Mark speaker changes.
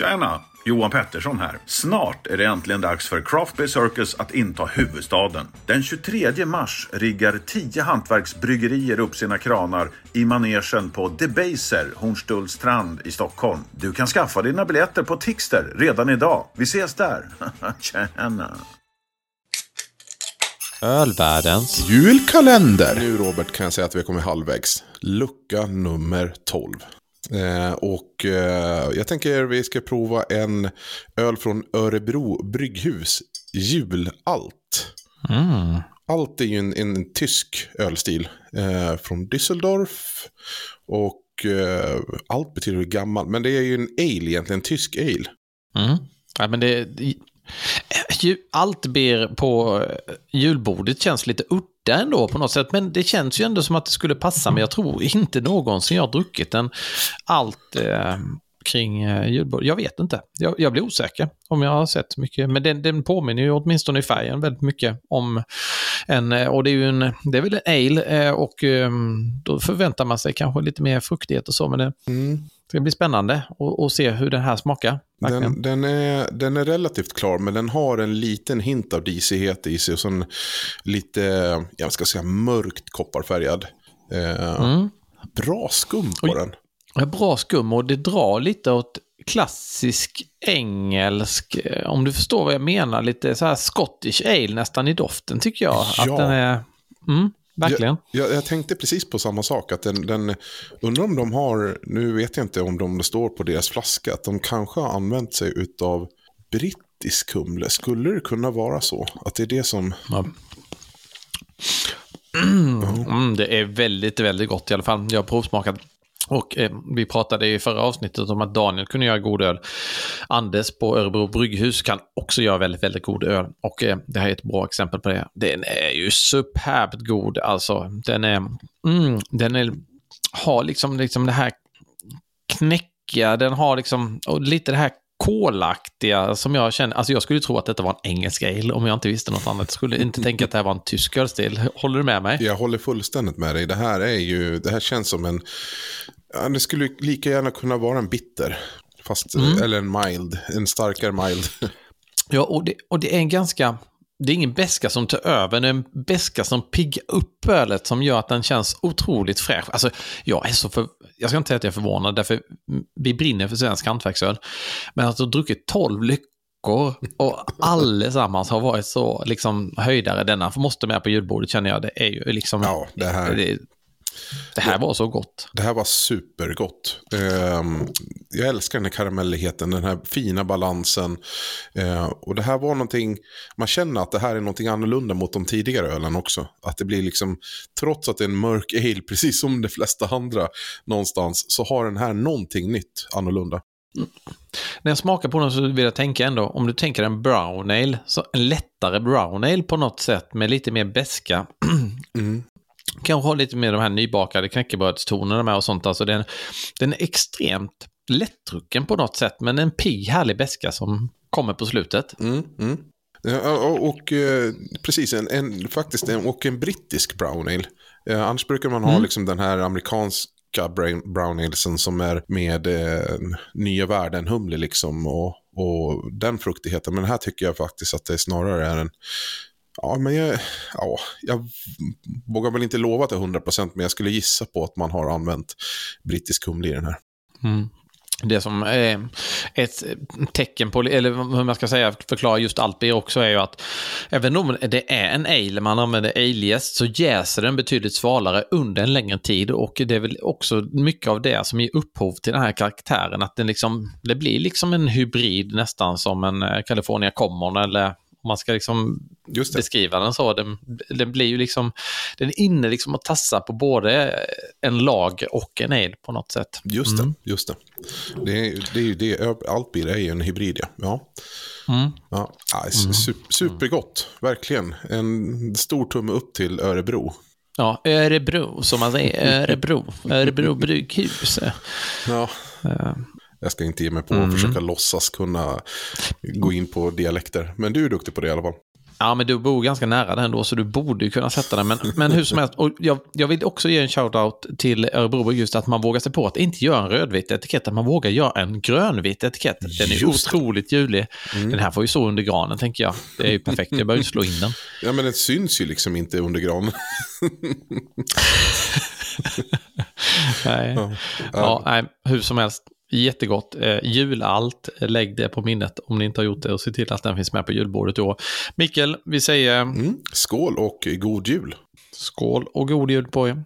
Speaker 1: Tjena! Johan Pettersson här. Snart är det äntligen dags för Craft Beer Circus att inta huvudstaden. Den 23 mars riggar 10 hantverksbryggerier upp sina kranar i manegen på Debaser, Hornstullstrand i Stockholm. Du kan skaffa dina biljetter på Tixter redan idag. Vi ses där! Tjena!
Speaker 2: Ölvärldens
Speaker 3: Julkalender! Nu Robert kan jag säga att vi har kommit halvvägs. Lucka nummer 12. Eh, och eh, jag tänker vi ska prova en öl från Örebro brygghus. Julalt.
Speaker 2: Mm.
Speaker 3: Alt är ju en, en tysk ölstil eh, från Düsseldorf. Och eh, alt betyder gammal, men det är ju en ale egentligen, tysk ale.
Speaker 2: Mm. Ja, men det, ju- allt ber på eh, julbordet känns lite udda ändå på något sätt. Men det känns ju ändå som att det skulle passa. Men jag tror inte någonsin jag har druckit en allt eh, kring eh, julbordet. Jag vet inte. Jag, jag blir osäker om jag har sett mycket. Men den, den påminner ju åtminstone i färgen väldigt mycket om en, eh, och det är ju en, det är väl en ale och eh, då förväntar man sig kanske lite mer fruktighet och så. Men det,
Speaker 3: Mm.
Speaker 2: det blir spännande att se hur den här smakar.
Speaker 3: Den, den, är, den är relativt klar, men den har en liten hint av disighet i sig. Och så en lite, jag ska säga mörkt kopparfärgad. Eh,
Speaker 2: Mm.
Speaker 3: Bra skum på
Speaker 2: Oj.
Speaker 3: den.
Speaker 2: Ja, Bra skum och det drar lite åt klassisk engelsk, eh, om du förstår vad jag menar, lite så här Scottish ale nästan i doften tycker jag.
Speaker 3: Ja.
Speaker 2: Att den är, mm, verkligen.
Speaker 3: Jag, jag, jag tänkte precis på samma sak. Att den, den, undrar om de har, nu vet jag inte om de står på deras flaska, att de kanske har använt sig av brittisk humle. Skulle det kunna vara så? Att det är det som...
Speaker 2: Ja. Mm, det är väldigt, väldigt gott i alla fall. Jag har provsmakat. Och eh, vi pratade i förra avsnittet om att Daniel kunde göra god öl. Anders på Örebro brygghus kan också göra väldigt, väldigt god öl. Och eh, det här är ett bra exempel på det. Den är ju superbt god alltså. Den är, mm, den är, har liksom, liksom det här knäckiga, den har liksom, och lite det här kolaktiga som jag känner, alltså jag skulle tro att detta var en engelsk ale om jag inte visste något annat. Skulle inte tänka att det här var en tysk ölstil. Håller du med mig?
Speaker 3: Jag håller fullständigt med dig. Det här är ju, det här känns som en, ja, det skulle lika gärna kunna vara en bitter. Fast, eller en mild, en starkare mild.
Speaker 2: Ja, och det, och det är en ganska... Det är ingen beska som tar över, det är en beska som piggar upp ölet som gör att den känns otroligt fräsch. Alltså, jag är så för, Jag ska inte säga att jag är förvånad, därför vi brinner för svensk hantverksöl. Men att ha druckit 12 lyckor och allesammans har varit så liksom höjdare. Denna måste med på julbordet känner jag. Det är ju liksom...
Speaker 3: Ja, det här-
Speaker 2: Det, det här var så gott.
Speaker 3: Det här var supergott. Ehm, jag älskar den här karamelligheten, den här fina balansen. Eh, och det här var någonting, man känner att det här är någonting annorlunda mot de tidigare ölen också. Att det blir liksom, trots att det är en mörk ale, precis som de flesta andra någonstans, så har den här någonting nytt annorlunda.
Speaker 2: När jag smakar på den så vill jag tänka ändå, om du tänker en brown ale, så en lättare brown ale på något sätt med lite mer beska.
Speaker 3: Mm.
Speaker 2: Kanske ha lite mer de här nybakade knäckebrödstonerna med och sånt. Alltså den, den är extremt lättdrucken på något sätt, men en pigg härlig beska som kommer på slutet.
Speaker 3: Mm, mm. Ja, och, och eh, precis, en, en, faktiskt en, och en brittisk brown ale. Eh, annars brukar man ha
Speaker 2: Mm.
Speaker 3: liksom den här amerikanska brown, brown alesen som är med eh, nya värden, humle liksom och, och den fruktigheten. Men här tycker jag faktiskt att det snarare är en Ja, men jag, ja, jag vågar väl inte lova till 100% men jag skulle gissa på att man har använt brittisk humle i den här.
Speaker 2: Mm. Det som är ett tecken på, eller hur man ska säga, förklara just Altbier också är ju att även om det är en ale, man använder ale-jäst, så jäser den betydligt svalare under en längre tid och det är väl också mycket av det som ger upphov till den här karaktären, att den liksom, det blir liksom en hybrid nästan som en eh, California Common eller om man ska liksom
Speaker 3: det.
Speaker 2: beskriva den så. Den, den blir ju liksom, den är inne liksom att tassa på både en lag och en ale på något sätt.
Speaker 3: Just det, just det. Det det det, allt bier är ju en hybrid ja. ja.
Speaker 2: Mm.
Speaker 3: Ja, su- supergott, verkligen. En stor tumme upp till Örebro.
Speaker 2: Ja, Örebro, som man säger. Örebro. Örebro brygghus.
Speaker 3: Ja,
Speaker 2: Eh,
Speaker 3: jag ska inte ge mig på att försöka låtsas kunna gå in på dialekter. Men du är duktig på det i alla fall.
Speaker 2: Ja, men du bor ganska nära den då, så du borde ju kunna sätta den. Men, men hur som helst, och jag, jag vill också ge en shout-out till Örebro just att man vågar sig på att inte göra en rödvit etikett, att man vågar göra en grönvit etikett. Den är
Speaker 3: Just
Speaker 2: otroligt julig. Den här får ju stå under granen, tänker jag. Det är ju perfekt, jag behöver inte slå in den.
Speaker 3: Ja, men den syns ju liksom inte under granen.
Speaker 2: Nej.
Speaker 3: Ja.
Speaker 2: Ja, nej, hur som helst. Jättegott. Eh, julallt, lägg det på minnet om ni inte har gjort det och se till att den finns med på julbordet då. Mikael, vi säger
Speaker 3: Mm. Skål och god jul.
Speaker 2: skål och god jul på er.